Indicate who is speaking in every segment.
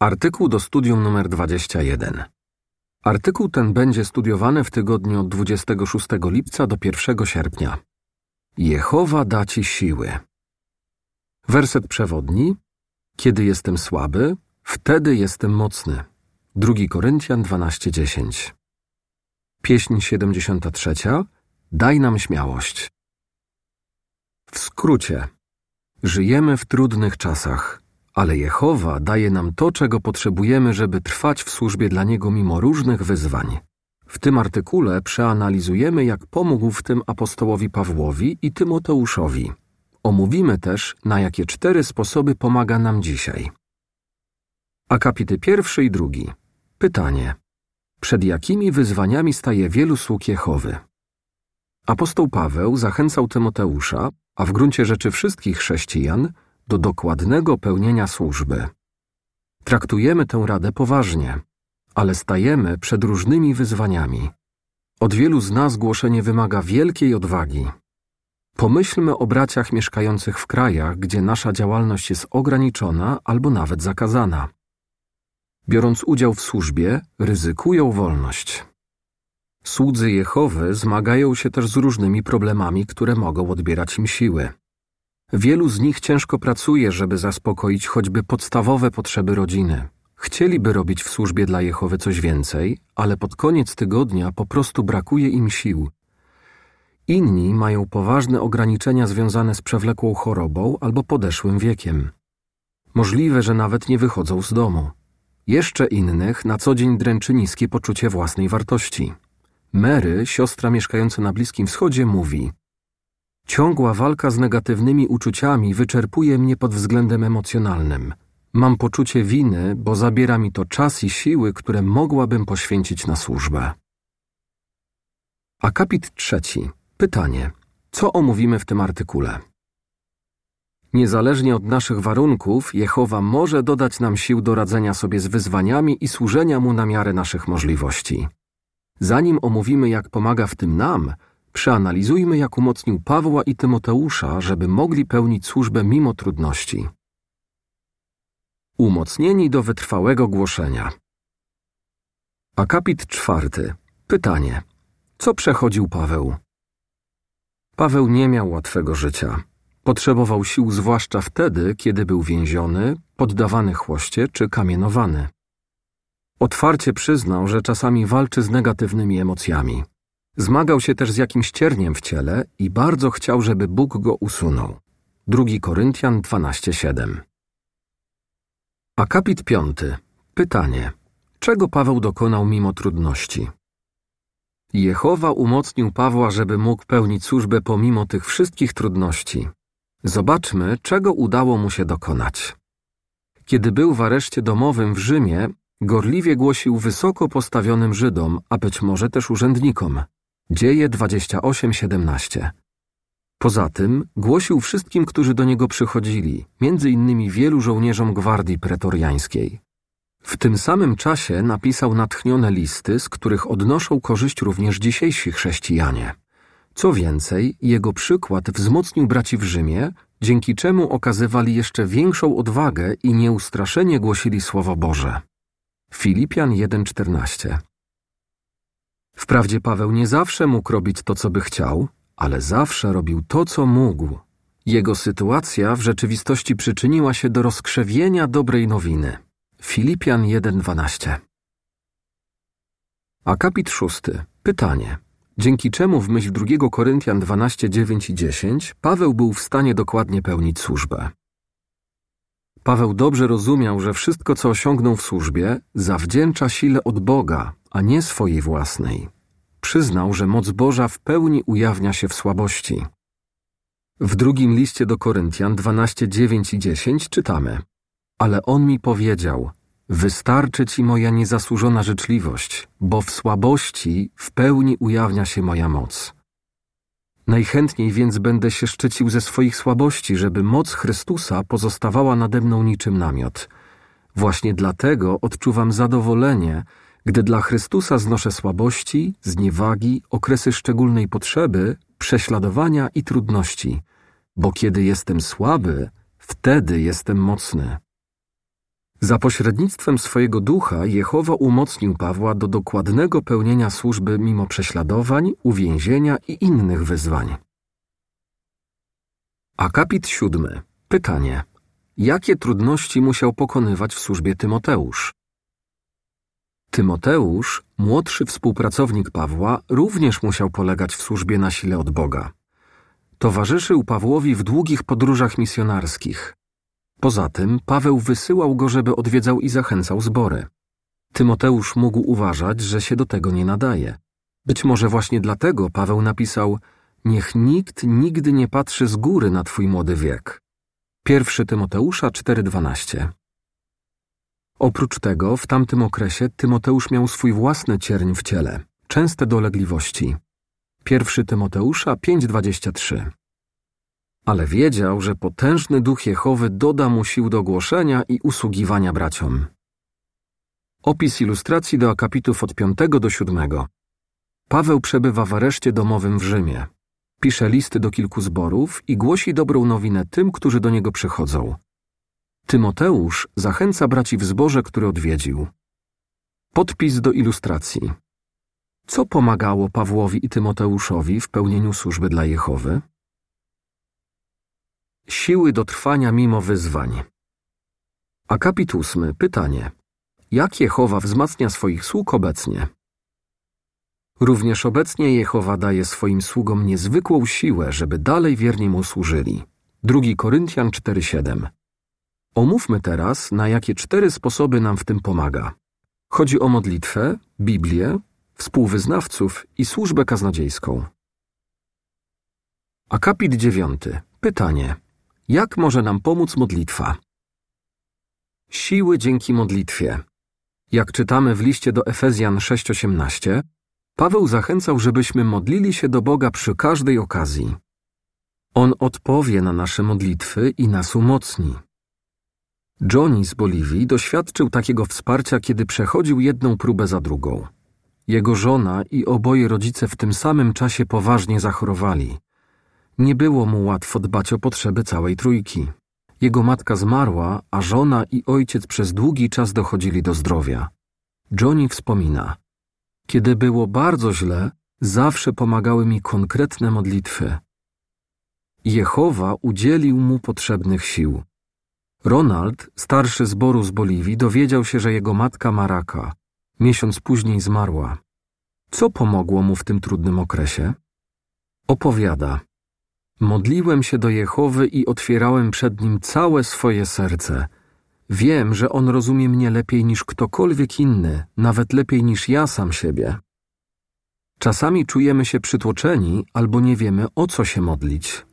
Speaker 1: Artykuł do studium numer 21. Artykuł ten będzie studiowany w tygodniu od 26 lipca do 1 sierpnia. Jehowa da ci siły. Werset przewodni. Kiedy jestem słaby, wtedy jestem mocny. 2 Koryntian 12:10. Pieśń 73. Daj nam śmiałość. W skrócie. Żyjemy w trudnych czasach, ale Jehowa daje nam to, czego potrzebujemy, żeby trwać w służbie dla Niego mimo różnych wyzwań. W tym artykule przeanalizujemy, jak pomógł w tym apostołowi Pawłowi i Tymoteuszowi. Omówimy też, na jakie cztery sposoby pomaga nam dzisiaj. Akapity pierwszy i drugi. Pytanie. Przed jakimi wyzwaniami staje wielu sług Jehowy? Apostoł Paweł zachęcał Tymoteusza, a w gruncie rzeczy wszystkich chrześcijan, do dokładnego pełnienia służby. Traktujemy tę radę poważnie, ale stajemy przed różnymi wyzwaniami. Od wielu z nas głoszenie wymaga wielkiej odwagi. Pomyślmy o braciach mieszkających w krajach, gdzie nasza działalność jest ograniczona albo nawet zakazana. Biorąc udział w służbie, ryzykują wolność. Słudzy Jehowy zmagają się też z różnymi problemami, które mogą odbierać im siły. Wielu z nich ciężko pracuje, żeby zaspokoić choćby podstawowe potrzeby rodziny. Chcieliby robić w służbie dla Jehowy coś więcej, ale pod koniec tygodnia po prostu brakuje im sił. Inni mają poważne ograniczenia związane z przewlekłą chorobą albo podeszłym wiekiem. Możliwe, że nawet nie wychodzą z domu. Jeszcze innych na co dzień dręczy niskie poczucie własnej wartości. Mary, siostra mieszkająca na Bliskim Wschodzie, mówi: Ciągła walka z negatywnymi uczuciami wyczerpuje mnie pod względem emocjonalnym. Mam poczucie winy, bo zabiera mi to czas i siły, które mogłabym poświęcić na służbę. Akapit trzeci. Pytanie. Co omówimy w tym artykule? Niezależnie od naszych warunków, Jehowa może dodać nam sił do radzenia sobie z wyzwaniami i służenia Mu na miarę naszych możliwości. Zanim omówimy, jak pomaga w tym nam, Przeanalizujmy, jak umocnił Pawła i Tymoteusza, żeby mogli pełnić służbę mimo trudności. Umocnieni do wytrwałego głoszenia. Akapit czwarty. Pytanie. Co przechodził Paweł? Paweł nie miał łatwego życia. Potrzebował sił zwłaszcza wtedy, kiedy był więziony, poddawany chłoście czy kamienowany. Otwarcie przyznał, że czasami walczy z negatywnymi emocjami. Zmagał się też z jakimś cierniem w ciele i bardzo chciał, żeby Bóg go usunął. 2 Koryntian 12:7. Akapit 5. Pytanie. Czego Paweł dokonał mimo trudności? Jehowa umocnił Pawła, żeby mógł pełnić służbę pomimo tych wszystkich trudności. Zobaczmy, czego udało mu się dokonać. Kiedy był w areszcie domowym w Rzymie, gorliwie głosił wysoko postawionym Żydom, a być może też urzędnikom. Dzieje 28:17. Poza tym głosił wszystkim, którzy do niego przychodzili, między innymi wielu żołnierzom gwardii pretoriańskiej. W tym samym czasie napisał natchnione listy, z których odnoszą korzyść również dzisiejsi chrześcijanie. Co więcej, jego przykład wzmocnił braci w Rzymie, dzięki czemu okazywali jeszcze większą odwagę i nieustraszenie głosili Słowo Boże. Filipian 1:14 Wprawdzie Paweł nie zawsze mógł robić to, co by chciał, ale zawsze robił to, co mógł. Jego sytuacja w rzeczywistości przyczyniła się do rozkrzewienia dobrej nowiny. Filipian 1:12. Akapit szósty. Pytanie. Dzięki czemu w myśl 2 Koryntian 12, 9 i 10 Paweł był w stanie dokładnie pełnić służbę? Paweł dobrze rozumiał, że wszystko, co osiągnął w służbie, zawdzięcza sile od Boga, a nie swojej własnej. Przyznał, że moc Boża w pełni ujawnia się w słabości. W drugim liście do Koryntian 12, 9 i 10 czytamy Ale on mi powiedział, wystarczy ci moja niezasłużona życzliwość, bo w słabości w pełni ujawnia się moja moc. Najchętniej więc będę się szczycił ze swoich słabości, żeby moc Chrystusa pozostawała nade mną niczym namiot. Właśnie dlatego odczuwam zadowolenie, gdy dla Chrystusa znoszę słabości, zniewagi, okresy szczególnej potrzeby, prześladowania i trudności, bo kiedy jestem słaby, wtedy jestem mocny. Za pośrednictwem swojego ducha Jehowa umocnił Pawła do dokładnego pełnienia służby mimo prześladowań, uwięzienia i innych wyzwań. Akapit siódmy. Pytanie. Jakie trudności musiał pokonywać w służbie Tymoteusz? Tymoteusz, młodszy współpracownik Pawła, również musiał polegać w służbie na sile od Boga. Towarzyszył Pawłowi w długich podróżach misjonarskich. Poza tym Paweł wysyłał go, żeby odwiedzał i zachęcał zbory. Tymoteusz mógł uważać, że się do tego nie nadaje. Być może właśnie dlatego Paweł napisał: Niech nikt nigdy nie patrzy z góry na twój młody wiek. Pierwszy Tymoteusza 4:12. Oprócz tego, w tamtym okresie Tymoteusz miał swój własny cierń w ciele, częste dolegliwości. Pierwszy Tymoteusza 5:23. Ale wiedział, że potężny duch Jehowy doda mu sił do głoszenia i usługiwania braciom. Opis ilustracji do akapitów od 5 do 7. Paweł przebywa w areszcie domowym w Rzymie. Pisze listy do kilku zborów i głosi dobrą nowinę tym, którzy do niego przychodzą. Tymoteusz zachęca braci w zborze, który odwiedził. Podpis do ilustracji. Co pomagało Pawłowi i Tymoteuszowi w pełnieniu służby dla Jehowy? Siły do trwania mimo wyzwań. Akapit ósmy. Pytanie. Jak Jehowa wzmacnia swoich sług obecnie? Również obecnie Jehowa daje swoim sługom niezwykłą siłę, żeby dalej wiernie mu służyli. 2 Koryntian 4:7. Omówmy teraz, na jakie cztery sposoby nam w tym pomaga. Chodzi o modlitwę, Biblię, współwyznawców i służbę kaznodziejską. Akapit dziewiąty. Pytanie. Jak może nam pomóc modlitwa? Siły dzięki modlitwie. Jak czytamy w liście do Efezjan 6:18, Paweł zachęcał, żebyśmy modlili się do Boga przy każdej okazji. On odpowie na nasze modlitwy i nas umocni. Johnny z Boliwii doświadczył takiego wsparcia, kiedy przechodził jedną próbę za drugą. Jego żona i oboje rodzice w tym samym czasie poważnie zachorowali. Nie było mu łatwo dbać o potrzeby całej trójki. Jego matka zmarła, a żona i ojciec przez długi czas dochodzili do zdrowia. Johnny wspomina: Kiedy było bardzo źle, zawsze pomagały mi konkretne modlitwy. Jehowa udzielił mu potrzebnych sił. Ronald, starszy zboru z Boliwii, dowiedział się, że jego matka ma raka. Miesiąc później zmarła. Co pomogło mu w tym trudnym okresie? Opowiada. Modliłem się do Jehowy i otwierałem przed nim całe swoje serce. Wiem, że on rozumie mnie lepiej niż ktokolwiek inny, nawet lepiej niż ja sam siebie. Czasami czujemy się przytłoczeni albo nie wiemy o co się modlić.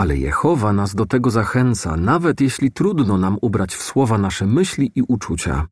Speaker 1: Ale Jehowa nas do tego zachęca, nawet jeśli trudno nam ubrać w słowa nasze myśli i uczucia.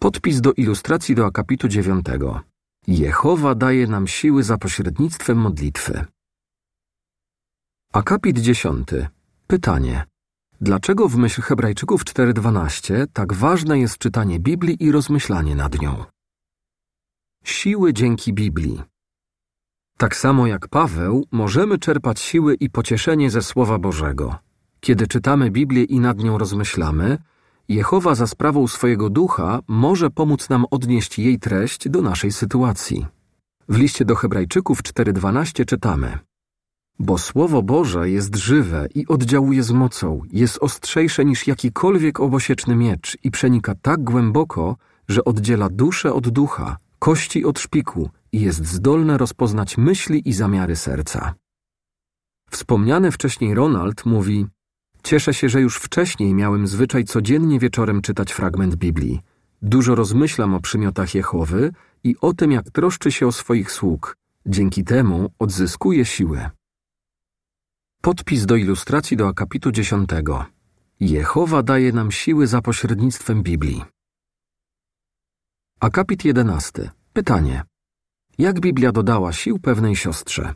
Speaker 1: Podpis do ilustracji do akapitu dziewiątego. Jehowa daje nam siły za pośrednictwem modlitwy. Akapit dziesiąty. Pytanie. Dlaczego w myśl Hebrajczyków 4.12 tak ważne jest czytanie Biblii i rozmyślanie nad nią? Siły dzięki Biblii. Tak samo jak Paweł, możemy czerpać siły i pocieszenie ze Słowa Bożego. Kiedy czytamy Biblię i nad nią rozmyślamy, Jehowa za sprawą swojego ducha może pomóc nam odnieść jej treść do naszej sytuacji. W liście do Hebrajczyków 4:12 czytamy: Bo słowo Boże jest żywe i oddziałuje z mocą, jest ostrzejsze niż jakikolwiek obosieczny miecz i przenika tak głęboko, że oddziela duszę od ducha, kości od szpiku i jest zdolne rozpoznać myśli i zamiary serca. Wspomniany wcześniej Ronald mówi: Cieszę się, że już wcześniej miałem zwyczaj codziennie wieczorem czytać fragment Biblii. Dużo rozmyślam o przymiotach Jehowy i o tym, jak troszczy się o swoich sług. Dzięki temu odzyskuję siłę. Podpis do ilustracji do akapitu dziesiątego. Jehowa daje nam siły za pośrednictwem Biblii. Akapit jedenasty. Pytanie. Jak Biblia dodała sił pewnej siostrze?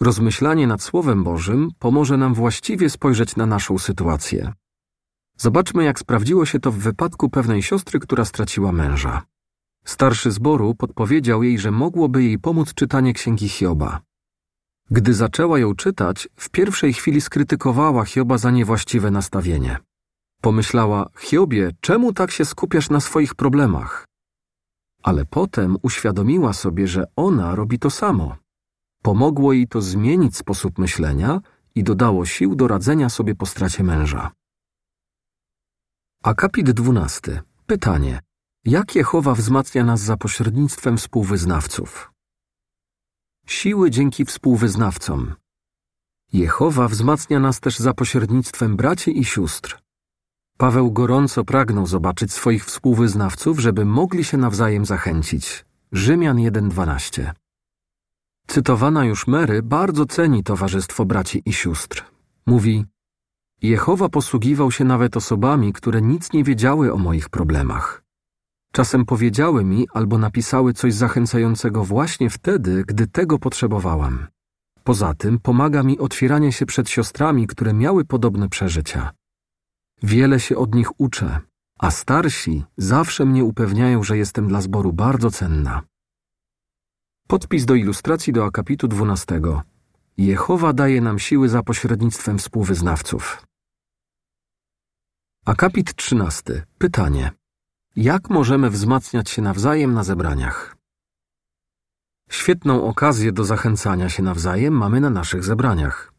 Speaker 1: Rozmyślanie nad Słowem Bożym pomoże nam właściwie spojrzeć na naszą sytuację. Zobaczmy, jak sprawdziło się to w wypadku pewnej siostry, która straciła męża. Starszy zboru podpowiedział jej, że mogłoby jej pomóc czytanie księgi Hioba. Gdy zaczęła ją czytać, w pierwszej chwili skrytykowała Hioba za niewłaściwe nastawienie. Pomyślała, Hiobie, czemu tak się skupiasz na swoich problemach? Ale potem uświadomiła sobie, że ona robi to samo. Pomogło jej to zmienić sposób myślenia i dodało sił do radzenia sobie po stracie męża. Akapit 12. Pytanie. Jak Jehowa wzmacnia nas za pośrednictwem współwyznawców? Siły dzięki współwyznawcom. Jehowa wzmacnia nas też za pośrednictwem braci i sióstr. Paweł gorąco pragnął zobaczyć swoich współwyznawców, żeby mogli się nawzajem zachęcić. Rzymian 1:12. Cytowana już Mary bardzo ceni towarzystwo braci i sióstr. Mówi: Jehowa posługiwał się nawet osobami, które nic nie wiedziały o moich problemach. Czasem powiedziały mi albo napisały coś zachęcającego właśnie wtedy, gdy tego potrzebowałam. Poza tym pomaga mi otwieranie się przed siostrami, które miały podobne przeżycia. Wiele się od nich uczę, a starsi zawsze mnie upewniają, że jestem dla zboru bardzo cenna. Podpis do ilustracji do akapitu 12. Jehowa daje nam siły za pośrednictwem współwyznawców. Akapit 13. Pytanie. Jak możemy wzmacniać się nawzajem na zebraniach? Świetną okazję do zachęcania się nawzajem mamy na naszych zebraniach.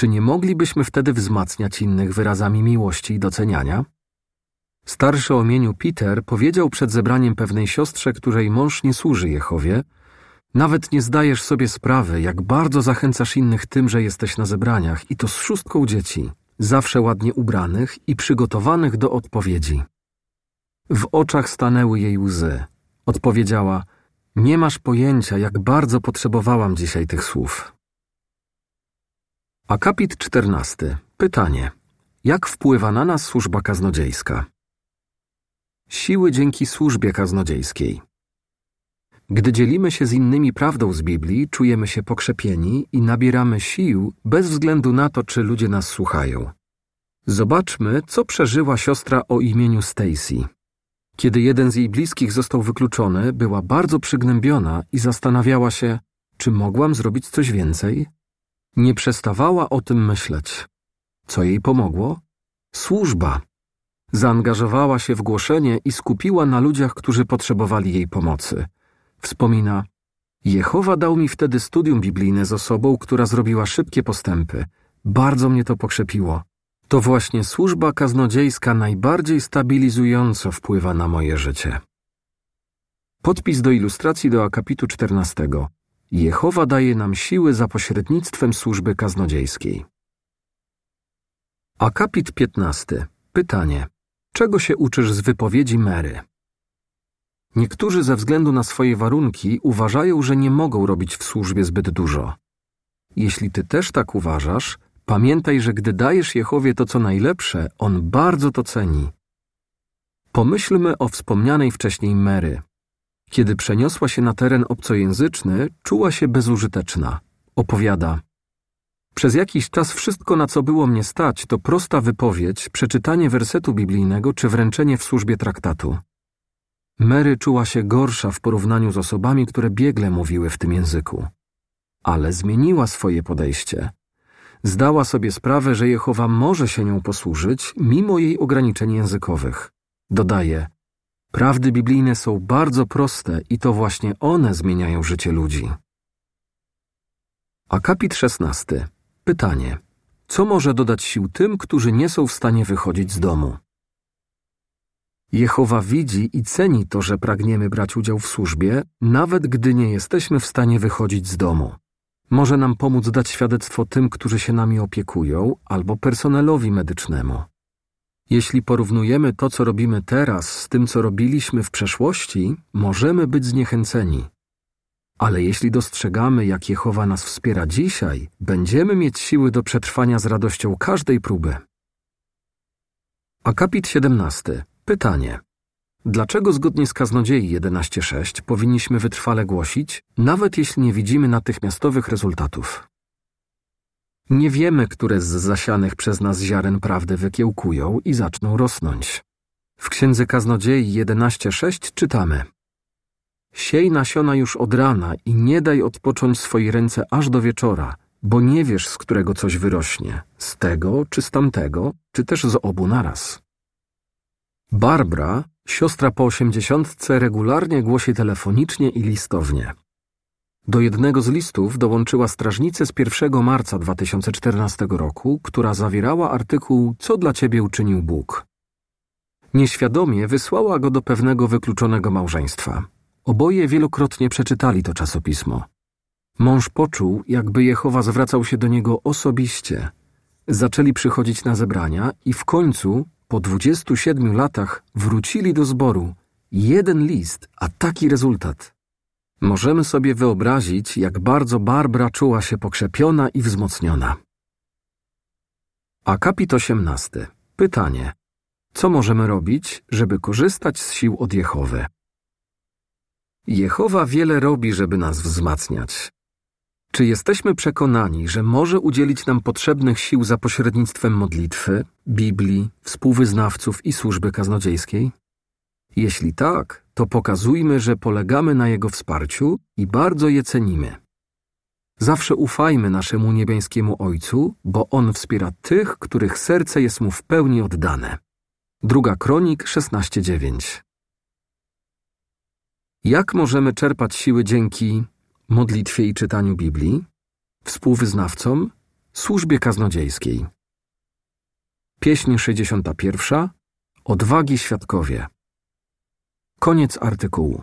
Speaker 1: Czy nie moglibyśmy wtedy wzmacniać innych wyrazami miłości i doceniania? Starszy o imieniu Peter powiedział przed zebraniem pewnej siostrze, której mąż nie służy Jehowie, nawet nie zdajesz sobie sprawy, jak bardzo zachęcasz innych tym, że jesteś na zebraniach i to z szóstką dzieci, zawsze ładnie ubranych i przygotowanych do odpowiedzi. W oczach stanęły jej łzy. Odpowiedziała: Nie masz pojęcia, jak bardzo potrzebowałam dzisiaj tych słów. Akapit 14. Pytanie. Jak wpływa na nas służba kaznodziejska? Siły dzięki służbie kaznodziejskiej. Gdy dzielimy się z innymi prawdą z Biblii, czujemy się pokrzepieni i nabieramy sił bez względu na to, czy ludzie nas słuchają. Zobaczmy, co przeżyła siostra o imieniu Stacy. Kiedy jeden z jej bliskich został wykluczony, była bardzo przygnębiona i zastanawiała się, czy mogłam zrobić coś więcej? Nie przestawała o tym myśleć. Co jej pomogło? Służba. Zaangażowała się w głoszenie i skupiła na ludziach, którzy potrzebowali jej pomocy. Wspomina: Jehowa dał mi wtedy studium biblijne z osobą, która zrobiła szybkie postępy. Bardzo mnie to pokrzepiło. To właśnie służba kaznodziejska najbardziej stabilizująco wpływa na moje życie. Podpis do ilustracji do akapitu 14. Jehowa daje nam siły za pośrednictwem służby kaznodziejskiej. Akapit 15. Pytanie. Czego się uczysz z wypowiedzi Mary? Niektórzy ze względu na swoje warunki uważają, że nie mogą robić w służbie zbyt dużo. Jeśli ty też tak uważasz, pamiętaj, że gdy dajesz Jehowie to co najlepsze, on bardzo to ceni. Pomyślmy o wspomnianej wcześniej Mary. Kiedy przeniosła się na teren obcojęzyczny, czuła się bezużyteczna. Opowiada. Przez jakiś czas wszystko, na co było mnie stać, to prosta wypowiedź, przeczytanie wersetu biblijnego czy wręczenie w służbie traktatu. Mary czuła się gorsza w porównaniu z osobami, które biegle mówiły w tym języku. Ale zmieniła swoje podejście. Zdała sobie sprawę, że Jehowa może się nią posłużyć, mimo jej ograniczeń językowych. Dodaje, prawdy biblijne są bardzo proste i to właśnie one zmieniają życie ludzi. Akapit 16. Pytanie. Co może dodać sił tym, którzy nie są w stanie wychodzić z domu? Jehowa widzi i ceni to, że pragniemy brać udział w służbie, nawet gdy nie jesteśmy w stanie wychodzić z domu. Może nam pomóc dać świadectwo tym, którzy się nami opiekują, albo personelowi medycznemu. Jeśli porównujemy to, co robimy teraz, z tym, co robiliśmy w przeszłości, możemy być zniechęceni. Ale jeśli dostrzegamy, jak Jehowa nas wspiera dzisiaj, będziemy mieć siły do przetrwania z radością każdej próby. Akapit 17. Pytanie. Dlaczego zgodnie z kaznodziei 11.6 powinniśmy wytrwale głosić, nawet jeśli nie widzimy natychmiastowych rezultatów? Nie wiemy, które z zasianych przez nas ziaren prawdy wykiełkują i zaczną rosnąć. W księdze kaznodziei 11.6 czytamy Siej nasiona już od rana i nie daj odpocząć swojej ręce aż do wieczora, bo nie wiesz, z którego coś wyrośnie, z tego czy z tamtego, czy też z obu naraz. Barbara, siostra po osiemdziesiątce, regularnie głosi telefonicznie i listownie. Do jednego z listów dołączyła strażnicę z 1 marca 2014 roku, która zawierała artykuł Co dla ciebie uczynił Bóg. Nieświadomie wysłała go do pewnego wykluczonego małżeństwa. Oboje wielokrotnie przeczytali to czasopismo. Mąż poczuł, jakby Jehowa zwracał się do niego osobiście. Zaczęli przychodzić na zebrania i w końcu, po 27 latach, wrócili do zboru. Jeden list, a taki rezultat. Możemy sobie wyobrazić, jak bardzo Barbara czuła się pokrzepiona i wzmocniona. Akapit 18. Pytanie. Co możemy robić, żeby korzystać z sił od Jehowy? Jehowa wiele robi, żeby nas wzmacniać. Czy jesteśmy przekonani, że może udzielić nam potrzebnych sił za pośrednictwem modlitwy, Biblii, współwyznawców i służby kaznodziejskiej? Jeśli tak, to pokazujmy, że polegamy na Jego wsparciu i bardzo je cenimy. Zawsze ufajmy naszemu niebiańskiemu Ojcu, bo On wspiera tych, których serce jest Mu w pełni oddane. Druga Kronik 16:9 Jak możemy czerpać siły dzięki modlitwie i czytaniu Biblii, współwyznawcom, służbie kaznodziejskiej? Pieśń 61 Odwagi świadkowie Koniec artykułu.